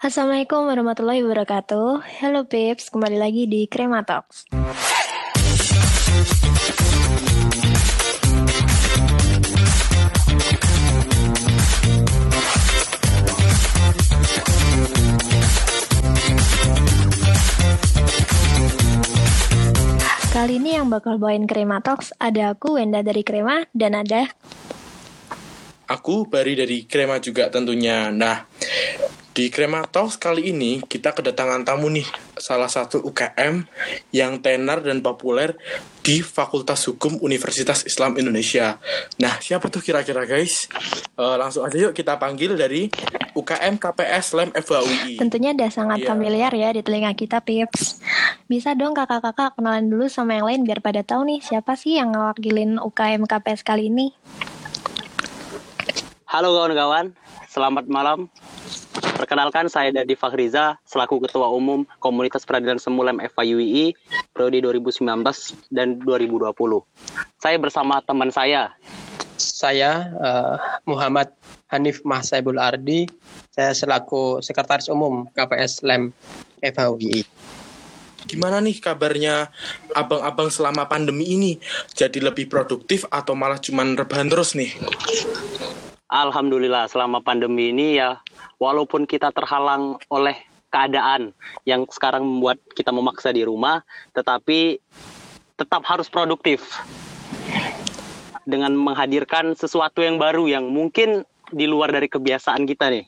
Assalamualaikum warahmatullahi wabarakatuh. Hello Pips, kembali lagi di Krema Talks. Kali ini yang bakal bawain Krema Talks ada aku Wenda dari Krema dan ada Aku Bari dari Krema juga tentunya. Nah, di Krema Talks kali ini kita kedatangan tamu nih, salah satu UKM yang tenar dan populer di Fakultas Hukum Universitas Islam Indonesia. Nah, siapa tuh kira-kira guys? Uh, langsung aja yuk kita panggil dari UKM KPS LEM FHUI. Tentunya udah sangat Iya. familiar ya di telinga kita Pips. Bisa dong kakak-kakak kenalan dulu sama yang lain biar pada tahu nih siapa sih yang ngewakilin UKM KPS kali ini. Halo kawan-kawan, selamat malam. Perkenalkan saya Dadi Fakhriza selaku Ketua Umum Komunitas Peradilan Semulem FIUI periode 2019 dan 2020. Saya bersama teman saya. Saya eh, Muhammad Hanif Mahsaibul Ardi, saya selaku Sekretaris Umum KPS LEM FHUI. Gimana nih kabarnya abang-abang selama pandemi ini? Jadi lebih produktif atau malah cuman rebahan terus nih? Alhamdulillah selama pandemi ini ya walaupun kita terhalang oleh keadaan yang sekarang membuat kita memaksa di rumah, tetapi tetap harus produktif dengan menghadirkan sesuatu yang baru yang mungkin di luar dari kebiasaan kita nih.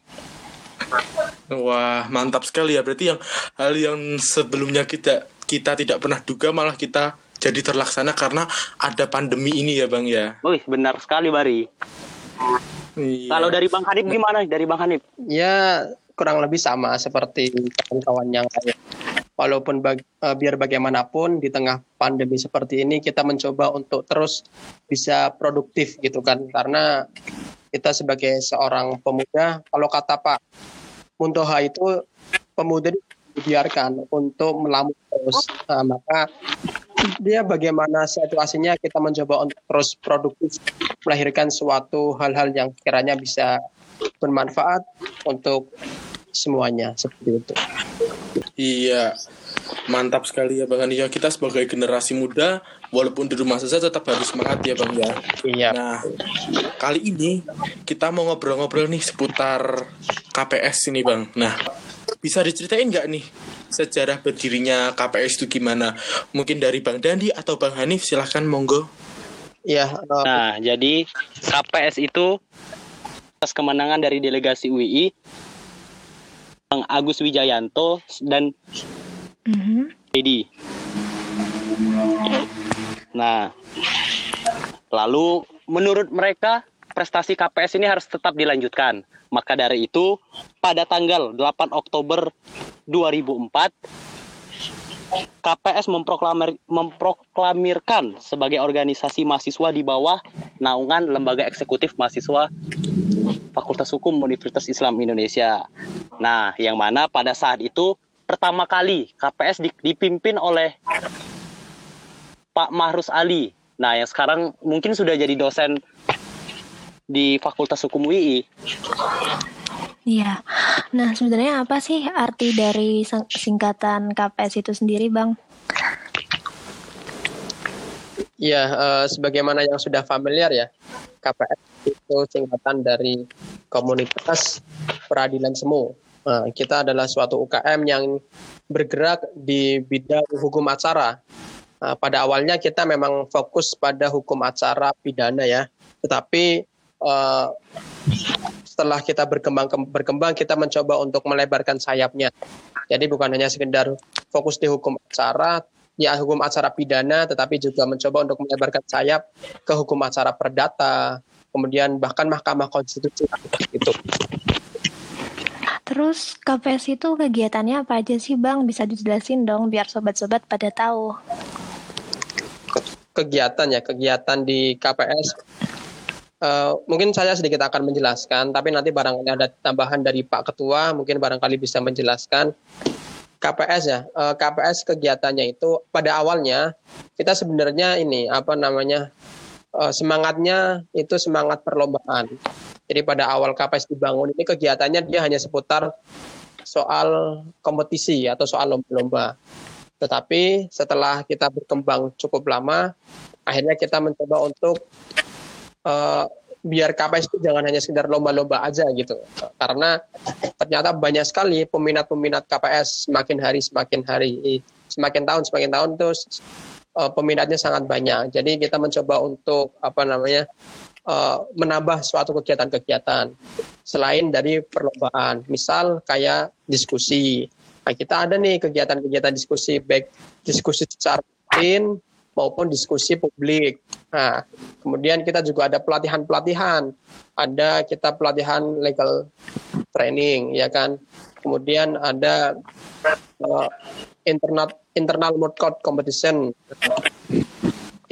Wah, mantap sekali ya. Berarti yang hal yang sebelumnya kita kita tidak pernah duga malah kita jadi terlaksana karena ada pandemi ini ya, Bang ya. Wih, benar sekali Bari. Iya. Kalau dari Bang Hanif gimana? Dari Bang Hanif? Ya kurang lebih sama seperti kawan-kawan yang lain. Walaupun bag- eh, biar bagaimanapun di tengah pandemi seperti ini kita mencoba untuk terus bisa produktif gitu kan karena kita sebagai seorang pemuda kalau kata Pak Muntoha itu pemuda dibiarkan untuk melamun terus Eh, maka dia bagaimana situasinya kita mencoba untuk terus produktif melahirkan suatu hal-hal yang kiranya bisa bermanfaat untuk semuanya seperti itu. Iya. Mantap sekali ya Bang Ania. Kita sebagai generasi muda walaupun di rumah saja tetap harus semangat ya Bang ya. Iya. Nah, kali ini kita mau ngobrol-ngobrol nih seputar KPS ini Bang. Nah, bisa diceritain nggak nih sejarah berdirinya KPS itu gimana? Mungkin dari Bang Dandi atau Bang Hanif silahkan monggo. Iya, eh, Nah, jadi KPS itu atas kemenangan dari delegasi UI Bang Agus Wijayanto dan Mhm. Dedi. Nah, lalu menurut mereka prestasi KPS ini harus tetap dilanjutkan. Maka dari itu, pada tanggal 8 Oktober 2004, KPS memproklamir- memproklamirkan sebagai organisasi mahasiswa di bawah naungan Lembaga Eksekutif Mahasiswa Fakultas Hukum Universitas Islam Indonesia. Nah, yang mana pada saat itu pertama kali KPS di- dipimpin oleh Pak Mahrus Ali. Nah, yang sekarang mungkin sudah jadi dosen di Fakultas Hukum UI. Iya. Nah, sebenarnya apa sih arti dari sing- singkatan KPS itu sendiri, Bang? iya, eh, sebagaimana yang sudah familiar ya, KPS itu singkatan dari Komunitas Peradilan Semu. Nah, kita adalah suatu UKM yang bergerak di bidang hukum acara. Nah, pada awalnya kita memang fokus pada hukum acara pidana ya, tetapi eh, setelah kita berkembang berkembang kita mencoba untuk melebarkan sayapnya. Jadi bukan hanya sekedar fokus di hukum acara, ya hukum acara pidana, tetapi juga mencoba untuk melebarkan sayap ke hukum acara perdata, kemudian bahkan Mahkamah Konstitusi itu. Terus KPS itu kegiatannya apa aja sih, Bang? Bisa dijelasin dong biar sobat-sobat pada tahu. Kegiatan ya, kegiatan di KPS. Eh, mungkin saya sedikit akan menjelaskan, tapi nanti barangkali ada tambahan dari Pak Ketua, mungkin barangkali bisa menjelaskan. KPS ya, eh, KPS kegiatannya itu pada awalnya kita sebenarnya ini apa namanya eh, semangatnya itu semangat perlombaan. Jadi pada awal KPS dibangun ini kegiatannya dia hanya seputar soal kompetisi atau soal lomba-lomba. Tetapi setelah kita berkembang cukup lama, akhirnya kita mencoba untuk uh, biar KPS itu jangan hanya sekedar lomba-lomba aja gitu. Karena ternyata banyak sekali peminat-peminat KPS semakin hari semakin hari, semakin tahun semakin tahun terus uh, peminatnya sangat banyak. Jadi kita mencoba untuk apa namanya uh, menambah suatu kegiatan-kegiatan selain dari perlombaan. Misal kayak diskusi, Nah, kita ada nih kegiatan-kegiatan diskusi baik diskusi secara rutin maupun diskusi publik. Nah, kemudian kita juga ada pelatihan-pelatihan. Ada kita pelatihan legal training, ya kan. Kemudian ada uh, internal internal mode code competition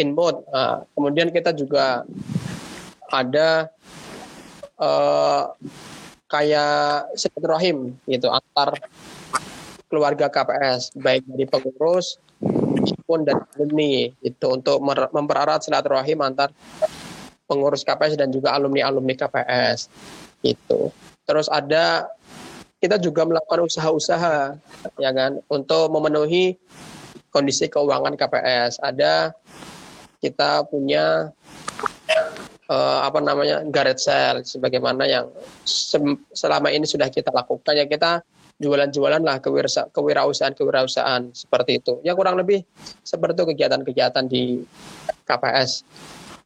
in mode. Nah, kemudian kita juga ada uh, kayak silaturahim gitu antar keluarga KPS baik dari pengurus maupun dari alumni itu untuk mempererat silaturahim antar pengurus KPS dan juga alumni-alumni KPS itu. Terus ada kita juga melakukan usaha-usaha ya kan untuk memenuhi kondisi keuangan KPS. Ada kita punya uh, apa namanya garage sale sebagaimana yang selama ini sudah kita lakukan ya kita jualan-jualan lah kewirausahaan kewirausahaan seperti itu. Ya kurang lebih seperti kegiatan-kegiatan di KPS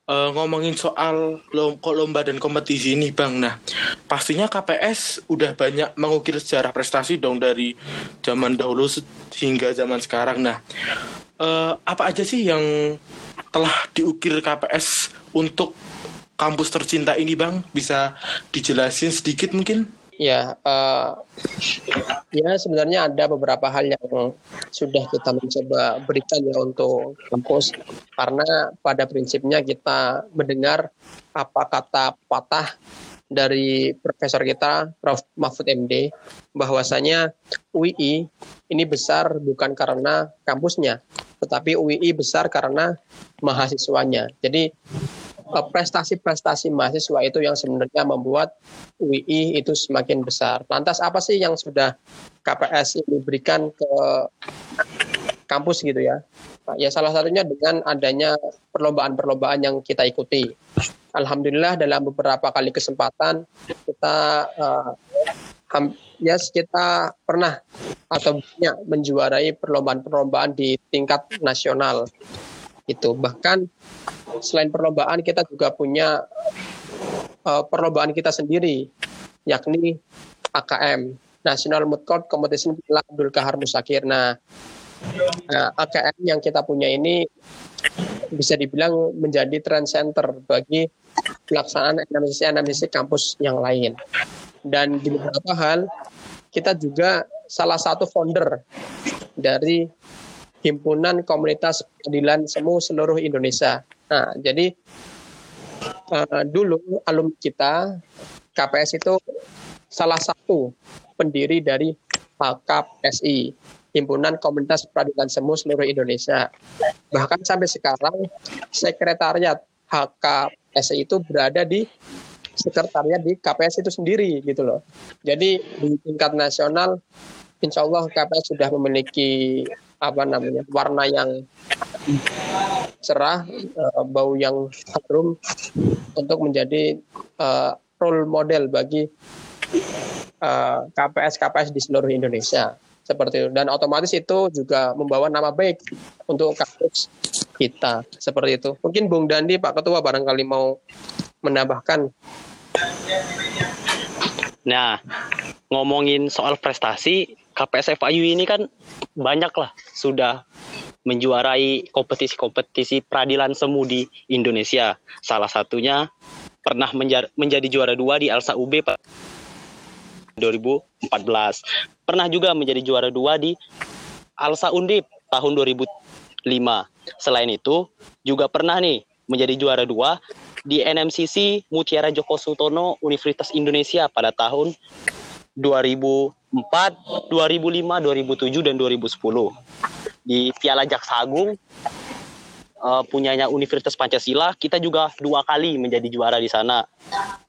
uh, ngomongin soal lomba dan kompetisi ini bang. Nah pastinya KPS udah banyak mengukir sejarah prestasi dong dari zaman dahulu hingga zaman sekarang. Nah uh, apa aja sih yang telah diukir KPS untuk kampus tercinta ini bang? Bisa dijelasin sedikit mungkin Ya, uh, ya sebenarnya ada beberapa hal yang sudah kita mencoba berikan ya untuk kampus karena pada prinsipnya kita mendengar apa kata patah dari profesor kita Prof Mahfud MD bahwasanya UI ini besar bukan karena kampusnya tetapi UI besar karena mahasiswanya. Jadi prestasi-prestasi mahasiswa itu yang sebenarnya membuat UI itu semakin besar. Lantas apa sih yang sudah KPS ini berikan ke kampus gitu ya? Nah, ya salah satunya dengan adanya perlombaan-perlombaan yang kita ikuti. Alhamdulillah dalam beberapa kali kesempatan kita uh, ya kita pernah atau banyak menjuarai perlombaan-perlombaan di tingkat nasional itu bahkan selain perlombaan kita juga punya uh, perlombaan kita sendiri yakni AKM National Mood Court Competition Abdul Kahar Musakir. Nah, nah, AKM yang kita punya ini bisa dibilang menjadi trend center bagi pelaksanaan analisis-analisis kampus yang lain. Dan di beberapa hal kita juga salah satu founder dari himpunan komunitas peradilan semu seluruh Indonesia. Nah, jadi uh, dulu alumni kita KPS itu salah satu pendiri dari HKPSI, Himpunan Komunitas Peradilan Semu seluruh Indonesia. Bahkan sampai sekarang sekretariat HKPSI itu berada di sekretariat di KPS itu sendiri gitu loh. Jadi di tingkat nasional insya Allah KPS sudah memiliki apa namanya warna yang cerah, uh, bau yang harum untuk menjadi uh, role model bagi uh, KPS KPS di seluruh Indonesia seperti itu dan otomatis itu juga membawa nama baik untuk kampus kita seperti itu. Mungkin Bung Dandi Pak Ketua barangkali mau menambahkan. Nah, ngomongin soal prestasi, KPS FIU ini kan banyak lah sudah menjuarai kompetisi-kompetisi peradilan semu di Indonesia. Salah satunya pernah menjadi juara dua di Alsa UB 2014. Pernah juga menjadi juara dua di Alsa Undip tahun 2005. Selain itu, juga pernah nih menjadi juara dua di NMCC Mutiara Joko Sutono Universitas Indonesia pada tahun 2004, 2005, 2007 dan 2010. Di Piala Jaksa Agung uh, punyanya Universitas Pancasila, kita juga dua kali menjadi juara di sana.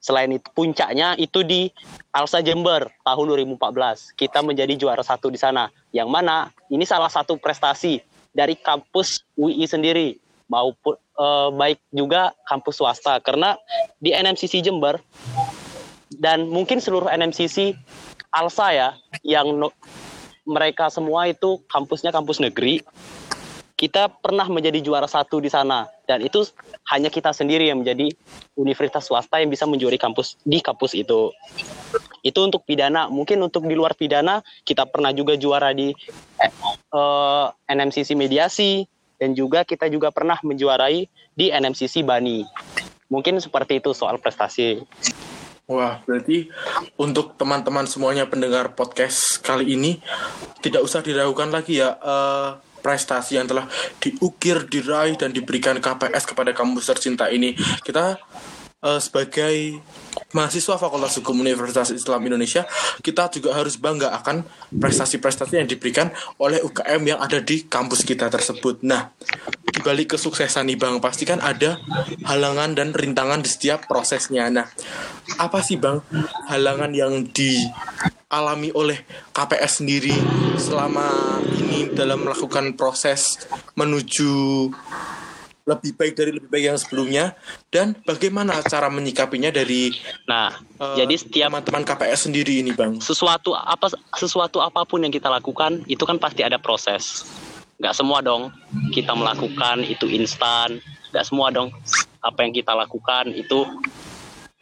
Selain itu puncaknya itu di Alsa Jember tahun 2014. Kita menjadi juara satu di sana. Yang mana ini salah satu prestasi dari kampus UI sendiri maupun uh, baik juga kampus swasta karena di NMCC Jember dan mungkin seluruh NMCC Alsa ya yang no, mereka semua itu kampusnya kampus negeri. Kita pernah menjadi juara satu di sana. Dan itu hanya kita sendiri yang menjadi universitas swasta yang bisa menjuari kampus di kampus itu. Itu untuk pidana. Mungkin untuk di luar pidana kita pernah juga juara di eh, eh, NMCC mediasi. Dan juga kita juga pernah menjuarai di NMCC Bani. Mungkin seperti itu soal prestasi Wah, berarti untuk teman-teman semuanya pendengar podcast kali ini tidak usah diragukan lagi ya. Uh, prestasi yang telah diukir, diraih, dan diberikan KPS kepada kampus tercinta ini. Kita uh, sebagai mahasiswa Fakultas Hukum Universitas Islam Indonesia, kita juga harus bangga akan prestasi-prestasi yang diberikan oleh UKM yang ada di kampus kita tersebut. Nah, di balik kesuksesan nih Bang, pasti kan ada halangan dan rintangan di setiap prosesnya. Nah, apa sih Bang halangan yang dialami oleh KPS sendiri selama ini dalam melakukan proses menuju lebih baik dari lebih baik yang sebelumnya dan bagaimana cara menyikapinya dari nah uh, jadi setiap teman-teman KPS sendiri ini bang sesuatu apa sesuatu apa pun yang kita lakukan itu kan pasti ada proses nggak semua dong kita melakukan itu instan nggak semua dong apa yang kita lakukan itu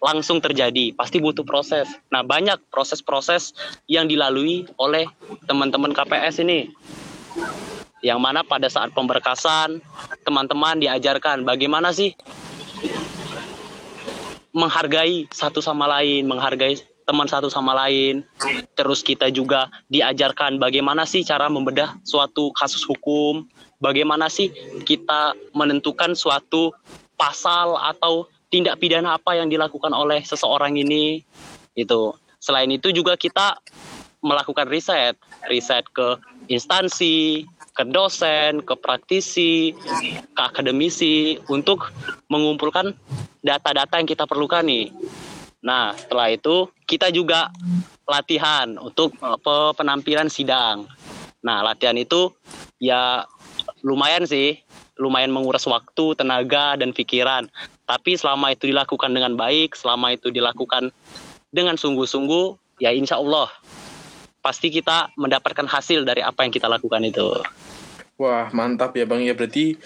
langsung terjadi, pasti butuh proses. Nah, banyak proses-proses yang dilalui oleh teman-teman KPS ini. Yang mana pada saat pemberkasan, teman-teman diajarkan bagaimana sih menghargai satu sama lain, menghargai teman satu sama lain. Terus kita juga diajarkan bagaimana sih cara membedah suatu kasus hukum, bagaimana sih kita menentukan suatu pasal atau tindak pidana apa yang dilakukan oleh seseorang ini itu selain itu juga kita melakukan riset riset ke instansi ke dosen ke praktisi ke akademisi untuk mengumpulkan data-data yang kita perlukan nih nah setelah itu kita juga latihan untuk penampilan sidang nah latihan itu ya lumayan sih lumayan menguras waktu, tenaga, dan pikiran. Tapi selama itu dilakukan dengan baik, selama itu dilakukan dengan sungguh-sungguh, ya insya Allah pasti kita mendapatkan hasil dari apa yang kita lakukan itu. Wah mantap ya bang ya berarti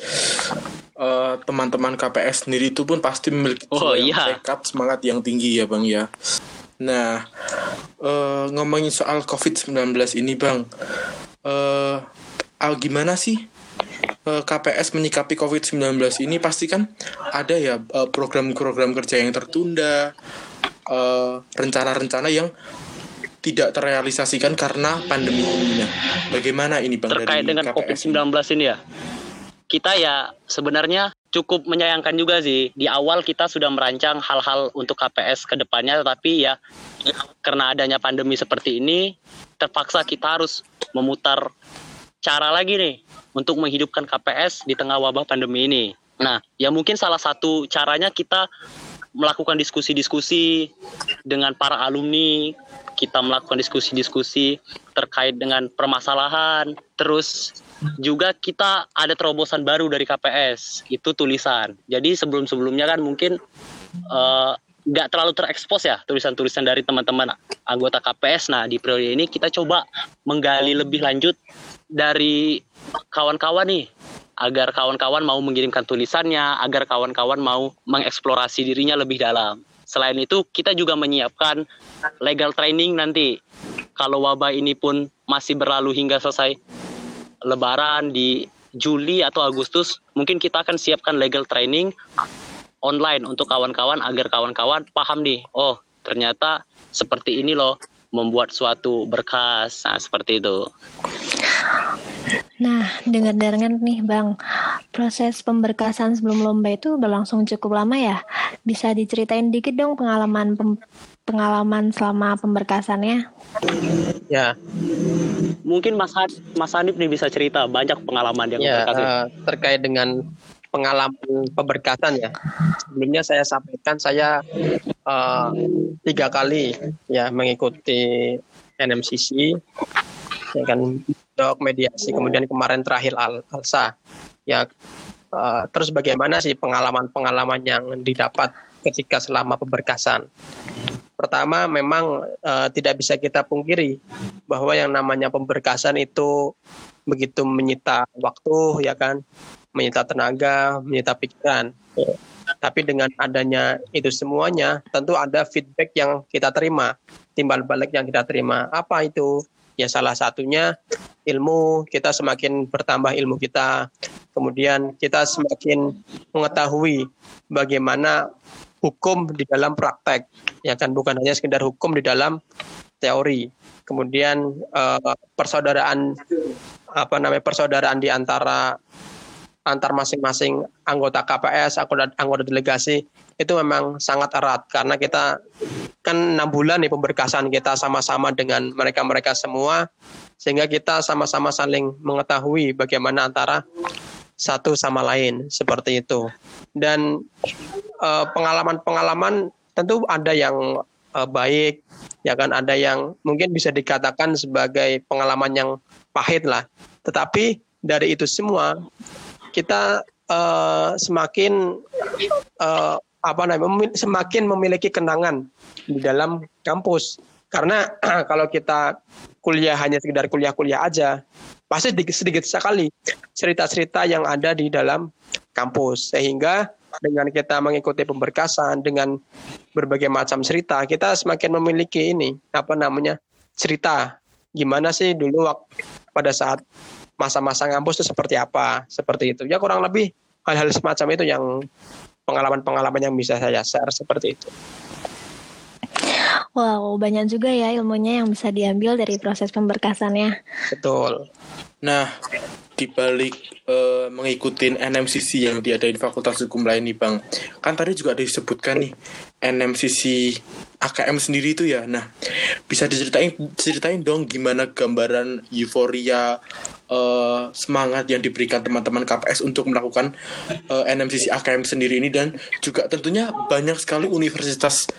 uh, teman-teman KPS sendiri itu pun pasti memiliki oh, iya. tekad semangat yang tinggi ya bang ya. Nah uh, ngomongin soal COVID-19 ini bang, uh, gimana sih Eh, KPS menyikapi COVID-19 ini pasti kan ada ya eh, program-program kerja yang tertunda, eh, rencana-rencana yang tidak terrealisasikan karena pandemi ini. Nah, bagaimana ini Bang terkait dari dengan COVID-19 ini ya? Kita ya sebenarnya cukup menyayangkan juga sih. Di awal kita sudah merancang hal-hal untuk KPS ke depannya, tetapi ya karena adanya pandemi seperti ini, terpaksa kita harus memutar cara lagi nih untuk menghidupkan KPS di tengah wabah pandemi ini. Nah, ya mungkin salah satu caranya kita melakukan diskusi-diskusi dengan para alumni, kita melakukan diskusi-diskusi terkait dengan permasalahan, terus juga kita ada terobosan baru dari KPS, itu tulisan. Jadi sebelum-sebelumnya kan mungkin uh, nggak terlalu terekspos ya tulisan-tulisan dari teman-teman anggota KPS. Nah di periode ini kita coba menggali lebih lanjut dari kawan-kawan nih agar kawan-kawan mau mengirimkan tulisannya, agar kawan-kawan mau mengeksplorasi dirinya lebih dalam. Selain itu, kita juga menyiapkan legal training nanti. Kalau wabah ini pun masih berlalu hingga selesai lebaran di Juli atau Agustus, mungkin kita akan siapkan legal training online untuk kawan-kawan agar kawan-kawan paham nih, oh ternyata seperti ini loh membuat suatu berkas, nah seperti itu. Nah, dengar-dengar nih Bang, proses pemberkasan sebelum lomba itu berlangsung cukup lama ya. Bisa diceritain dikit dong pengalaman pem pengalaman selama pemberkasannya? Ya, mungkin Mas Had Mas Hanif nih bisa cerita banyak pengalaman yang ya, uh, terkait dengan pengalaman pemberkatan ya. Sebelumnya saya sampaikan saya uh, tiga kali ya mengikuti NMCC, ya kan dok mediasi, kemudian kemarin terakhir Al Alsa. Ya uh, terus bagaimana sih pengalaman-pengalaman yang didapat ketika selama pemberkasan? Pertama, memang uh, tidak bisa kita pungkiri bahwa yang namanya pemberkasan itu begitu menyita waktu, ya kan, menyita tenaga, menyita pikiran. Tapi dengan adanya itu semuanya, tentu ada feedback yang kita terima, timbal balik yang kita terima. Apa itu? Ya salah satunya ilmu, kita semakin bertambah ilmu kita. Kemudian kita semakin mengetahui bagaimana hukum di dalam praktek ya kan bukan hanya sekedar hukum di dalam teori kemudian uh, persaudaraan apa namanya persaudaraan di antara antar masing-masing anggota KPS, anggota, anggota delegasi itu memang sangat erat karena kita kan enam bulan nih pemberkasan kita sama-sama dengan mereka-mereka semua sehingga kita sama-sama saling mengetahui bagaimana antara satu sama lain seperti itu dan Eh, pengalaman-pengalaman tentu ada yang uh, baik, ya kan ada yang mungkin bisa dikatakan sebagai pengalaman yang pahit lah. Tetapi dari itu semua kita uh, semakin uh, apa namanya semakin memiliki kenangan di dalam kampus. Karena kalau kita kuliah hanya sekedar kuliah-kuliah aja, pasti sedikit, sedikit sekali cerita-cerita yang ada di dalam kampus. Sehingga dengan kita mengikuti pemberkasan dengan berbagai macam cerita kita semakin memiliki ini apa namanya cerita gimana sih dulu waktu pada saat masa-masa ngampus itu seperti apa seperti itu ya kurang lebih hal-hal semacam itu yang pengalaman-pengalaman yang bisa saya share seperti itu. Wow, banyak juga ya ilmunya yang bisa diambil dari proses pemberkasannya. Betul. Nah, di balik uh, mengikuti NMCC yang diadain Fakultas Hukum lain nih Bang. Kan tadi juga disebutkan nih NMCC AKM sendiri itu ya. Nah, bisa diceritain ceritain dong gimana gambaran euforia uh, semangat yang diberikan teman-teman KPS untuk melakukan uh, NMCC AKM sendiri ini dan juga tentunya banyak sekali universitas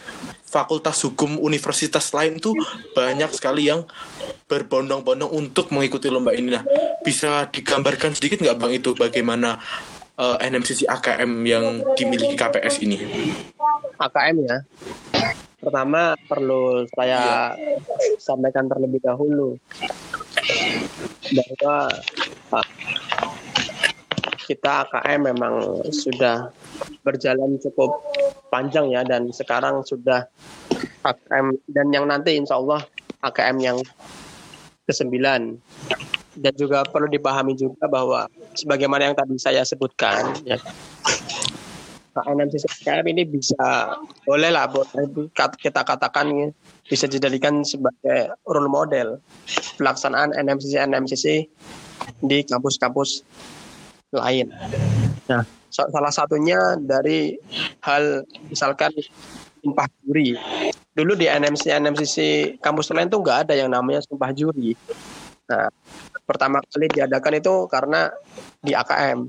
fakultas hukum universitas lain tuh banyak sekali yang berbondong-bondong untuk mengikuti lomba ini. Nah, bisa digambarkan sedikit nggak bang itu bagaimana uh, NMCC AKM yang dimiliki KPS ini? AKM ya. Pertama perlu saya ya. sampaikan terlebih dahulu bahwa uh, kita AKM memang sudah berjalan cukup panjang ya dan sekarang sudah AKM dan yang nanti insya Allah AKM yang ke-9 dan juga perlu dipahami juga bahwa sebagaimana yang tadi saya sebutkan ya AKM ini bisa boleh lah boleh kita katakan ya, bisa dijadikan sebagai role model pelaksanaan NMCC NMCC di kampus-kampus lain. Nah, salah satunya dari hal misalkan sumpah juri. Dulu di NMC NMCC kampus lain tuh nggak ada yang namanya sumpah juri. Nah, pertama kali diadakan itu karena di AKM.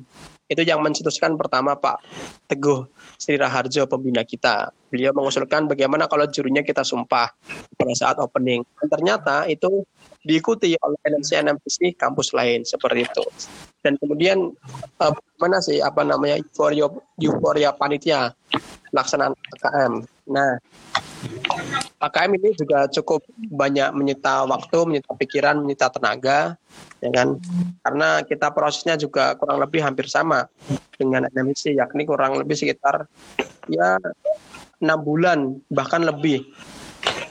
Itu yang mencetuskan pertama Pak Teguh Sri Raharjo pembina kita. Beliau mengusulkan bagaimana kalau jurinya kita sumpah pada saat opening. Dan ternyata itu diikuti oleh NMC NMC kampus lain seperti itu. Dan kemudian uh, mana sih apa namanya euforia euforia panitia pelaksanaan AKM. Nah, AKM ini juga cukup banyak menyita waktu, menyita pikiran, menyita tenaga, ya kan? Karena kita prosesnya juga kurang lebih hampir sama dengan NMC, yakni kurang lebih sekitar ya enam bulan bahkan lebih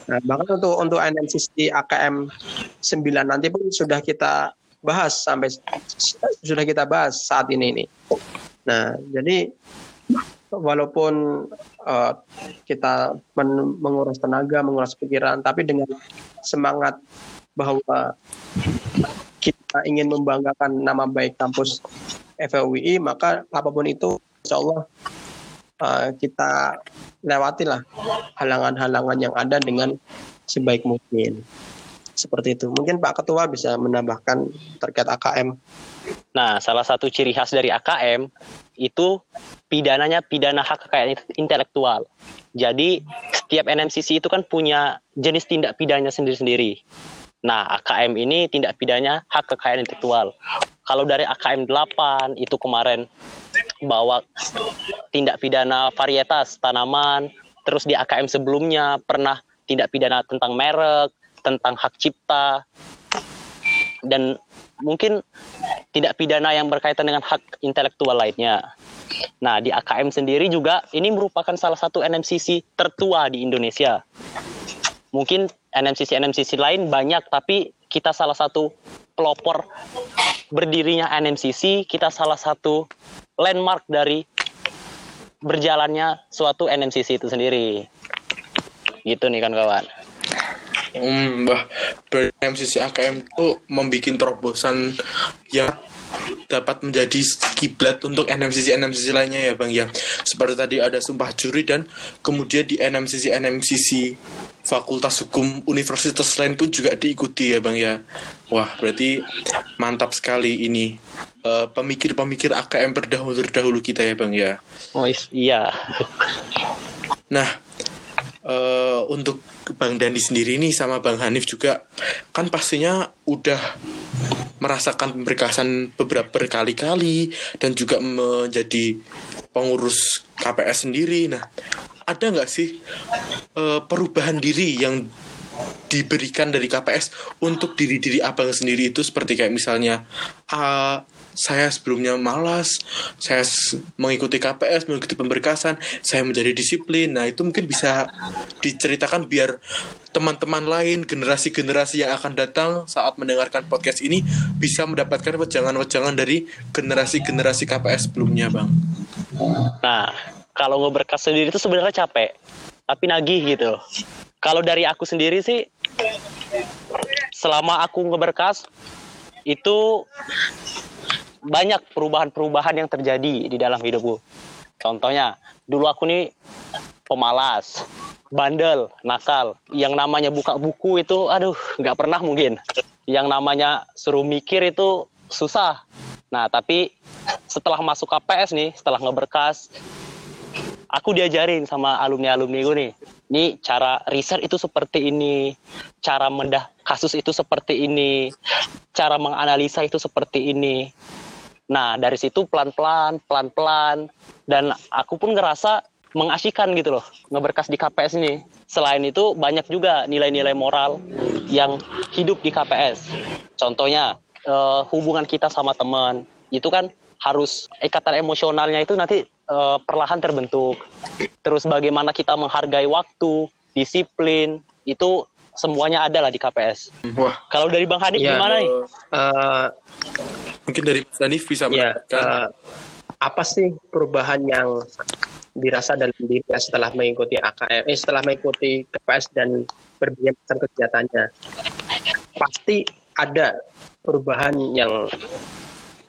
Nah, bahkan untuk untuk NMCC AKM 9 nanti pun sudah kita bahas sampai sudah kita bahas saat ini ini. Nah, jadi walaupun uh, kita men menguras tenaga, menguras pikiran, tapi dengan semangat bahwa kita ingin membanggakan nama baik kampus FUI, maka apa pun itu, insya Allah uh, kita lewatilah halangan-halangan yang ada dengan sebaik mungkin. seperti itu. Mungkin Pak Ketua bisa menambahkan terkait AKM. Nah, salah satu ciri khas dari AKM itu pidananya pidana hak kekayaan intelektual. Jadi setiap NMCC itu kan punya jenis tindak pidana sendiri-sendiri. Nah, AKM ini tindak pidana hak kekayaan intelektual. Kalau dari AKM 8 itu kemarin bawa tindak pidana varietas tanaman, terus di AKM sebelumnya pernah tindak pidana tentang merek, tentang hak cipta, dan mungkin tidak pidana yang berkaitan dengan hak intelektual lainnya. Nah, di AKM sendiri juga ini merupakan salah satu NMCC tertua di Indonesia. Mungkin NMCC-NMCC lain banyak, tapi kita salah satu pelopor berdirinya NMCC, kita salah satu landmark dari berjalannya suatu NMCC itu sendiri. Gitu nih kan kawan. Hmm, bah, MCC AKM itu membuat terobosan yang dapat menjadi kiblat untuk NMCC NMCC lainnya ya bang ya. Seperti tadi ada sumpah juri dan kemudian di NMCC NMCC Fakultas Hukum Universitas lain pun juga diikuti ya bang ya. Wah berarti mantap sekali ini uh, pemikir-pemikir AKM berdahulu terdahulu kita ya bang ya. Oh iya. Nah uh, untuk Bang Dandi sendiri nih sama Bang Hanif juga kan pastinya udah merasakan pemberkasan beberapa berkali-kali dan juga menjadi pengurus KPS sendiri. Nah, ada nggak sih uh, perubahan diri yang diberikan dari KPS untuk diri-diri abang sendiri itu seperti kayak misalnya uh, saya sebelumnya malas, saya mengikuti KPS, mengikuti pemberkasan, saya menjadi disiplin. Nah, itu mungkin bisa diceritakan biar teman-teman lain, generasi-generasi yang akan datang saat mendengarkan podcast ini bisa mendapatkan wejangan-wejangan dari generasi-generasi KPS sebelumnya, Bang. Nah, kalau ngeberkas sendiri itu sebenarnya capek, tapi nagih gitu. Kalau dari aku sendiri sih, selama aku ngeberkas, itu banyak perubahan-perubahan yang terjadi di dalam hidupku. Contohnya, dulu aku nih pemalas, bandel, nakal. Yang namanya buka buku itu, aduh, nggak pernah mungkin. Yang namanya suruh mikir itu susah. Nah, tapi setelah masuk KPS nih, setelah ngeberkas, aku diajarin sama alumni-alumni gue nih. Ini cara riset itu seperti ini, cara mendah kasus itu seperti ini, cara menganalisa itu seperti ini. Nah, dari situ pelan-pelan, pelan-pelan, dan aku pun ngerasa mengasihkan gitu loh, ngeberkas di KPS ini. Selain itu, banyak juga nilai-nilai moral yang hidup di KPS. Contohnya, uh, hubungan kita sama teman, itu kan harus ikatan emosionalnya itu nanti uh, perlahan terbentuk. Terus bagaimana kita menghargai waktu, disiplin, itu semuanya ada lah di KPS. Wah. Kalau dari Bang Hanif ya, gimana nih? Uh, Mungkin dari Mas Hanif bisa ya, uh, apa sih perubahan yang dirasa dalam diri setelah mengikuti AKM, eh, setelah mengikuti KPS dan berbiaya kegiatannya? Pasti ada perubahan yang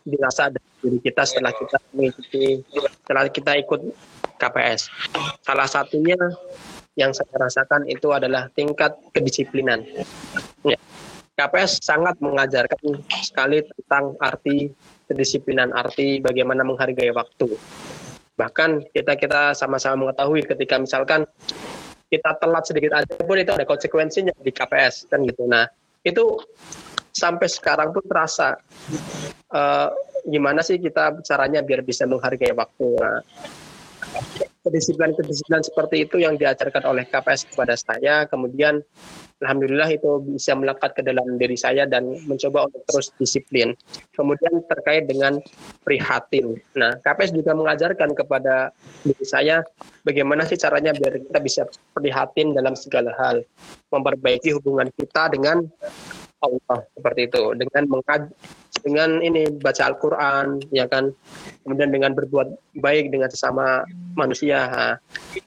dirasa dari diri kita setelah kita mengikuti, setelah kita ikut KPS. Salah satunya yang saya rasakan itu adalah tingkat kedisiplinan. Ya. KPS sangat mengajarkan sekali tentang arti kedisiplinan, arti bagaimana menghargai waktu. Bahkan kita kita sama-sama mengetahui ketika misalkan kita telat sedikit aja pun itu ada konsekuensinya di KPS kan gitu. Nah itu sampai sekarang pun terasa uh, gimana sih kita caranya biar bisa menghargai waktu. Nah, kedisiplinan-kedisiplinan seperti itu yang diajarkan oleh KPS kepada saya. Kemudian Alhamdulillah itu bisa melekat ke dalam diri saya dan mencoba untuk terus disiplin. Kemudian terkait dengan prihatin. Nah, KPS juga mengajarkan kepada diri saya bagaimana sih caranya biar kita bisa prihatin dalam segala hal. Memperbaiki hubungan kita dengan Allah seperti itu dengan mengaj dengan ini baca Al-Qur'an ya kan? Kemudian dengan berbuat baik dengan sesama manusia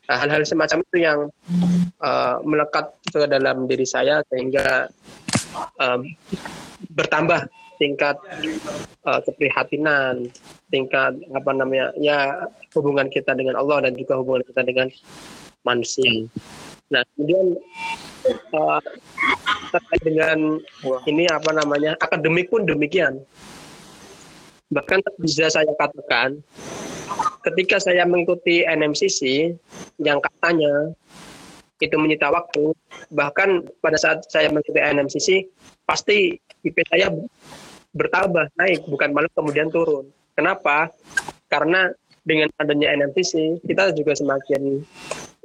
nah, hal-hal semacam itu yang uh, melekat ke dalam diri saya sehingga uh, bertambah tingkat uh, keprihatinan tingkat apa namanya ya hubungan kita dengan Allah dan juga hubungan kita dengan manusia. Nah kemudian uh, terkait dengan ini apa namanya akademik pun demikian. Bahkan bisa saya katakan ketika saya mengikuti NMCC yang katanya itu menyita waktu, bahkan pada saat saya mengikuti NMCC pasti IP saya bertambah naik bukan malah kemudian turun. Kenapa? Karena dengan adanya NMCC kita juga semakin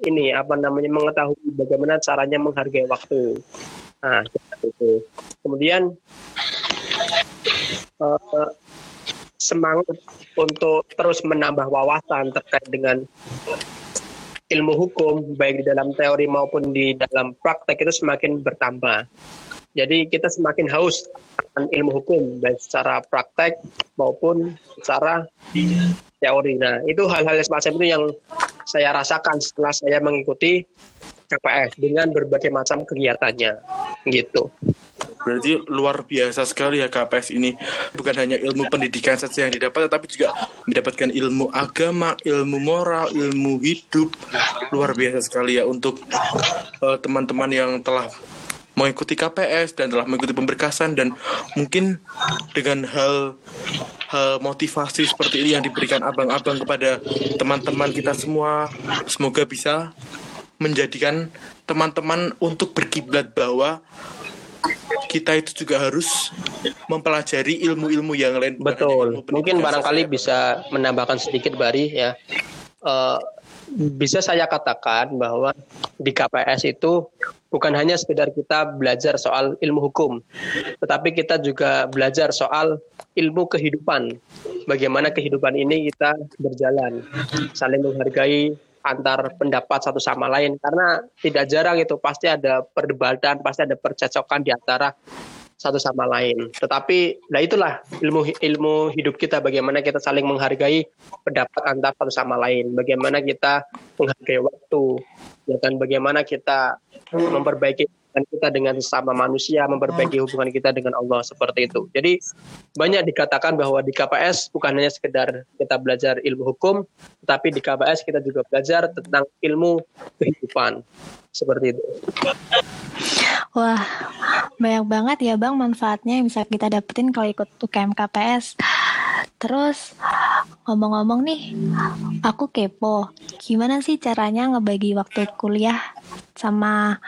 ini apa namanya mengetahui bagaimana caranya menghargai waktu. Nah, itu. Kemudian uh, semangat untuk terus menambah wawasan terkait dengan ilmu hukum baik di dalam teori maupun di dalam praktek itu semakin bertambah. Jadi kita semakin haus akan ilmu hukum baik secara praktek maupun secara teori. Nah, itu hal-hal semacam itu yang saya rasakan setelah saya mengikuti KPS dengan berbagai macam kegiatannya gitu. Berarti luar biasa sekali ya KPS ini. Bukan hanya ilmu pendidikan saja yang didapat, tetapi juga mendapatkan ilmu agama, ilmu moral, ilmu hidup. Luar biasa sekali ya untuk eh, teman-teman uh, yang telah mengikuti KPS dan telah mengikuti pemberkasan dan mungkin dengan hal hal motivasi seperti ini yang diberikan abang-abang kepada teman-teman kita semua semoga bisa menjadikan teman-teman untuk berkiblat bahwa kita itu juga harus mempelajari ilmu-ilmu yang lain. Betul. Mungkin barangkali bisa menambahkan sedikit Bari ya. Uh, bisa saya katakan bahwa di KPS itu bukan hanya sekedar kita belajar soal ilmu hukum, tetapi kita juga belajar soal ilmu kehidupan. Bagaimana kehidupan ini kita berjalan, saling menghargai antar pendapat satu sama lain. Karena tidak jarang itu pasti ada perdebatan, pasti ada percecokan di antara satu sama lain. Tetapi, nah itulah ilmu ilmu hidup kita, bagaimana kita saling menghargai pendapat antar satu sama lain, bagaimana kita menghargai waktu, ya kan, bagaimana kita memperbaiki hubungan kita dengan sesama manusia, memperbaiki hubungan kita dengan Allah seperti itu. Jadi banyak dikatakan bahwa di KPS bukan hanya sekedar kita belajar ilmu hukum, tetapi di KPS kita juga belajar tentang ilmu kehidupan seperti itu. Wah, banyak banget ya Bang manfaatnya yang bisa kita dapetin kalau ikut UKM KPS. Terus ngomong-ngomong nih, aku kepo. Gimana sih caranya ngebagi waktu kuliah sama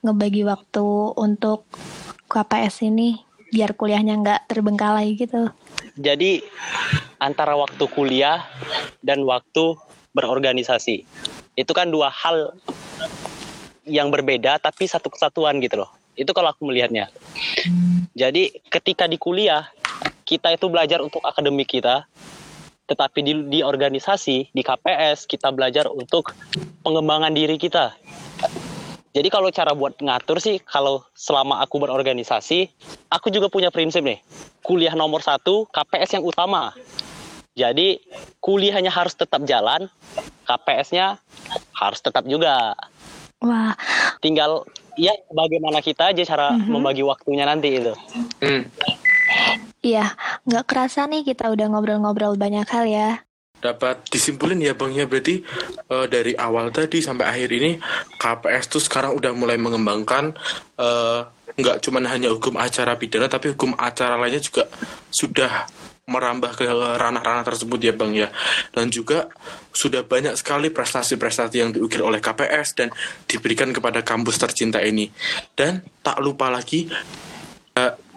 ngebagi waktu untuk KPS ini biar kuliahnya nggak terbengkalai gitu? Jadi antara waktu kuliah dan waktu berorganisasi itu kan dua hal yang berbeda tapi satu kesatuan gitu loh. Itu kalau aku melihatnya. Jadi ketika di kuliah kita itu belajar untuk akademik kita, tetapi di, di organisasi, di KPS kita belajar untuk pengembangan diri kita. Jadi kalau cara buat ngatur sih, kalau selama aku berorganisasi, aku juga punya prinsip nih. Kuliah nomor satu, KPS yang utama. Jadi kuliahnya harus tetap jalan, KPS-nya harus tetap juga. Wah. Tinggal ya bagaimana kita aja cara mm -hmm. membagi waktunya nanti itu. Hmm. Iya, nggak kerasa nih kita udah ngobrol-ngobrol banyak hal ya. Dapat disimpulin ya Bang ya, berarti uh, dari awal tadi sampai akhir ini KPS tuh sekarang udah mulai mengembangkan uh, nggak cuma hanya hukum acara pidana, tapi hukum acara lainnya juga sudah merambah ke ranah-ranah tersebut ya Bang ya. Dan juga sudah banyak sekali prestasi-prestasi yang diukir oleh KPS dan diberikan kepada kampus tercinta ini. Dan tak lupa lagi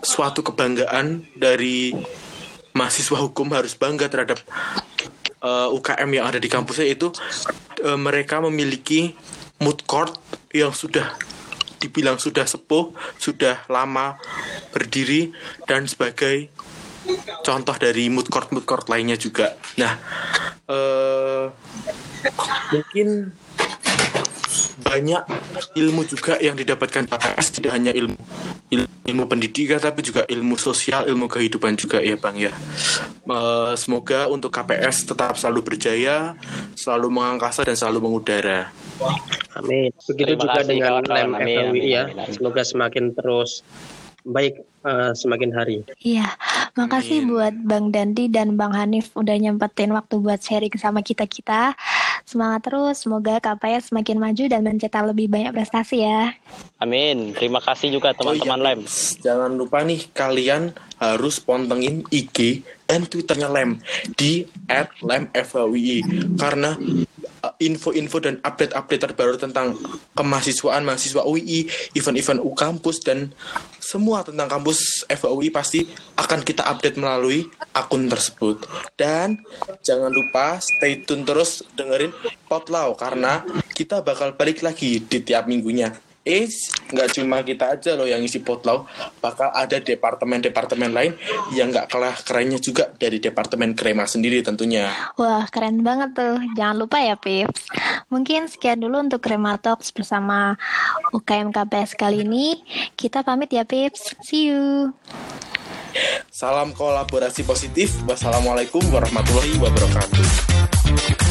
suatu kebanggaan dari mahasiswa hukum harus bangga terhadap uh, eh, UKM yang ada di kampusnya itu uh, mereka memiliki mood court yang sudah dibilang sudah sepuh, sudah lama berdiri dan sebagai contoh dari mood court mood court lainnya juga. Nah, uh, mungkin banyak ilmu juga yang didapatkan PKS tidak hanya ilmu ilmu pendidikan tapi juga ilmu sosial ilmu kehidupan juga ya bang ya. Uh, semoga untuk KPS tetap selalu berjaya selalu mengangkasa dan selalu mengudara. Amin. Begitu Terima juga dengan lem. FLWI ya. Semoga semakin terus baik uh, semakin hari. Iya, makasih Amin. buat Bang Dandi dan Bang Hanif udah nyempetin waktu buat sharing sama kita-kita. Semangat terus, semoga KPS semakin maju dan mencetak lebih banyak prestasi ya. Amin. Terima kasih juga teman-teman Oh iya, Lem. Jangan lupa nih kalian harus pontengin IG dan Twitternya Lem di @lemfhui karena info-info dan update-update terbaru tentang kemahasiswaan mahasiswa UI, event-event U kampus dan semua tentang kampus FUI pasti akan kita update melalui akun tersebut. Dan jangan lupa stay tune terus dengerin Potlau karena kita bakal balik lagi di tiap minggunya. Eh, nggak cuma kita aja loh yang isi potlau, bakal ada departemen-departemen lain yang nggak kalah kerennya juga dari departemen krema sendiri tentunya. Wah, keren banget tuh. Jangan lupa ya, Pips. Mungkin sekian dulu untuk Krema Talks bersama UKM KPS kali ini. Kita pamit ya, Pips. See you. Salam kolaborasi positif. Wassalamualaikum warahmatullahi wabarakatuh.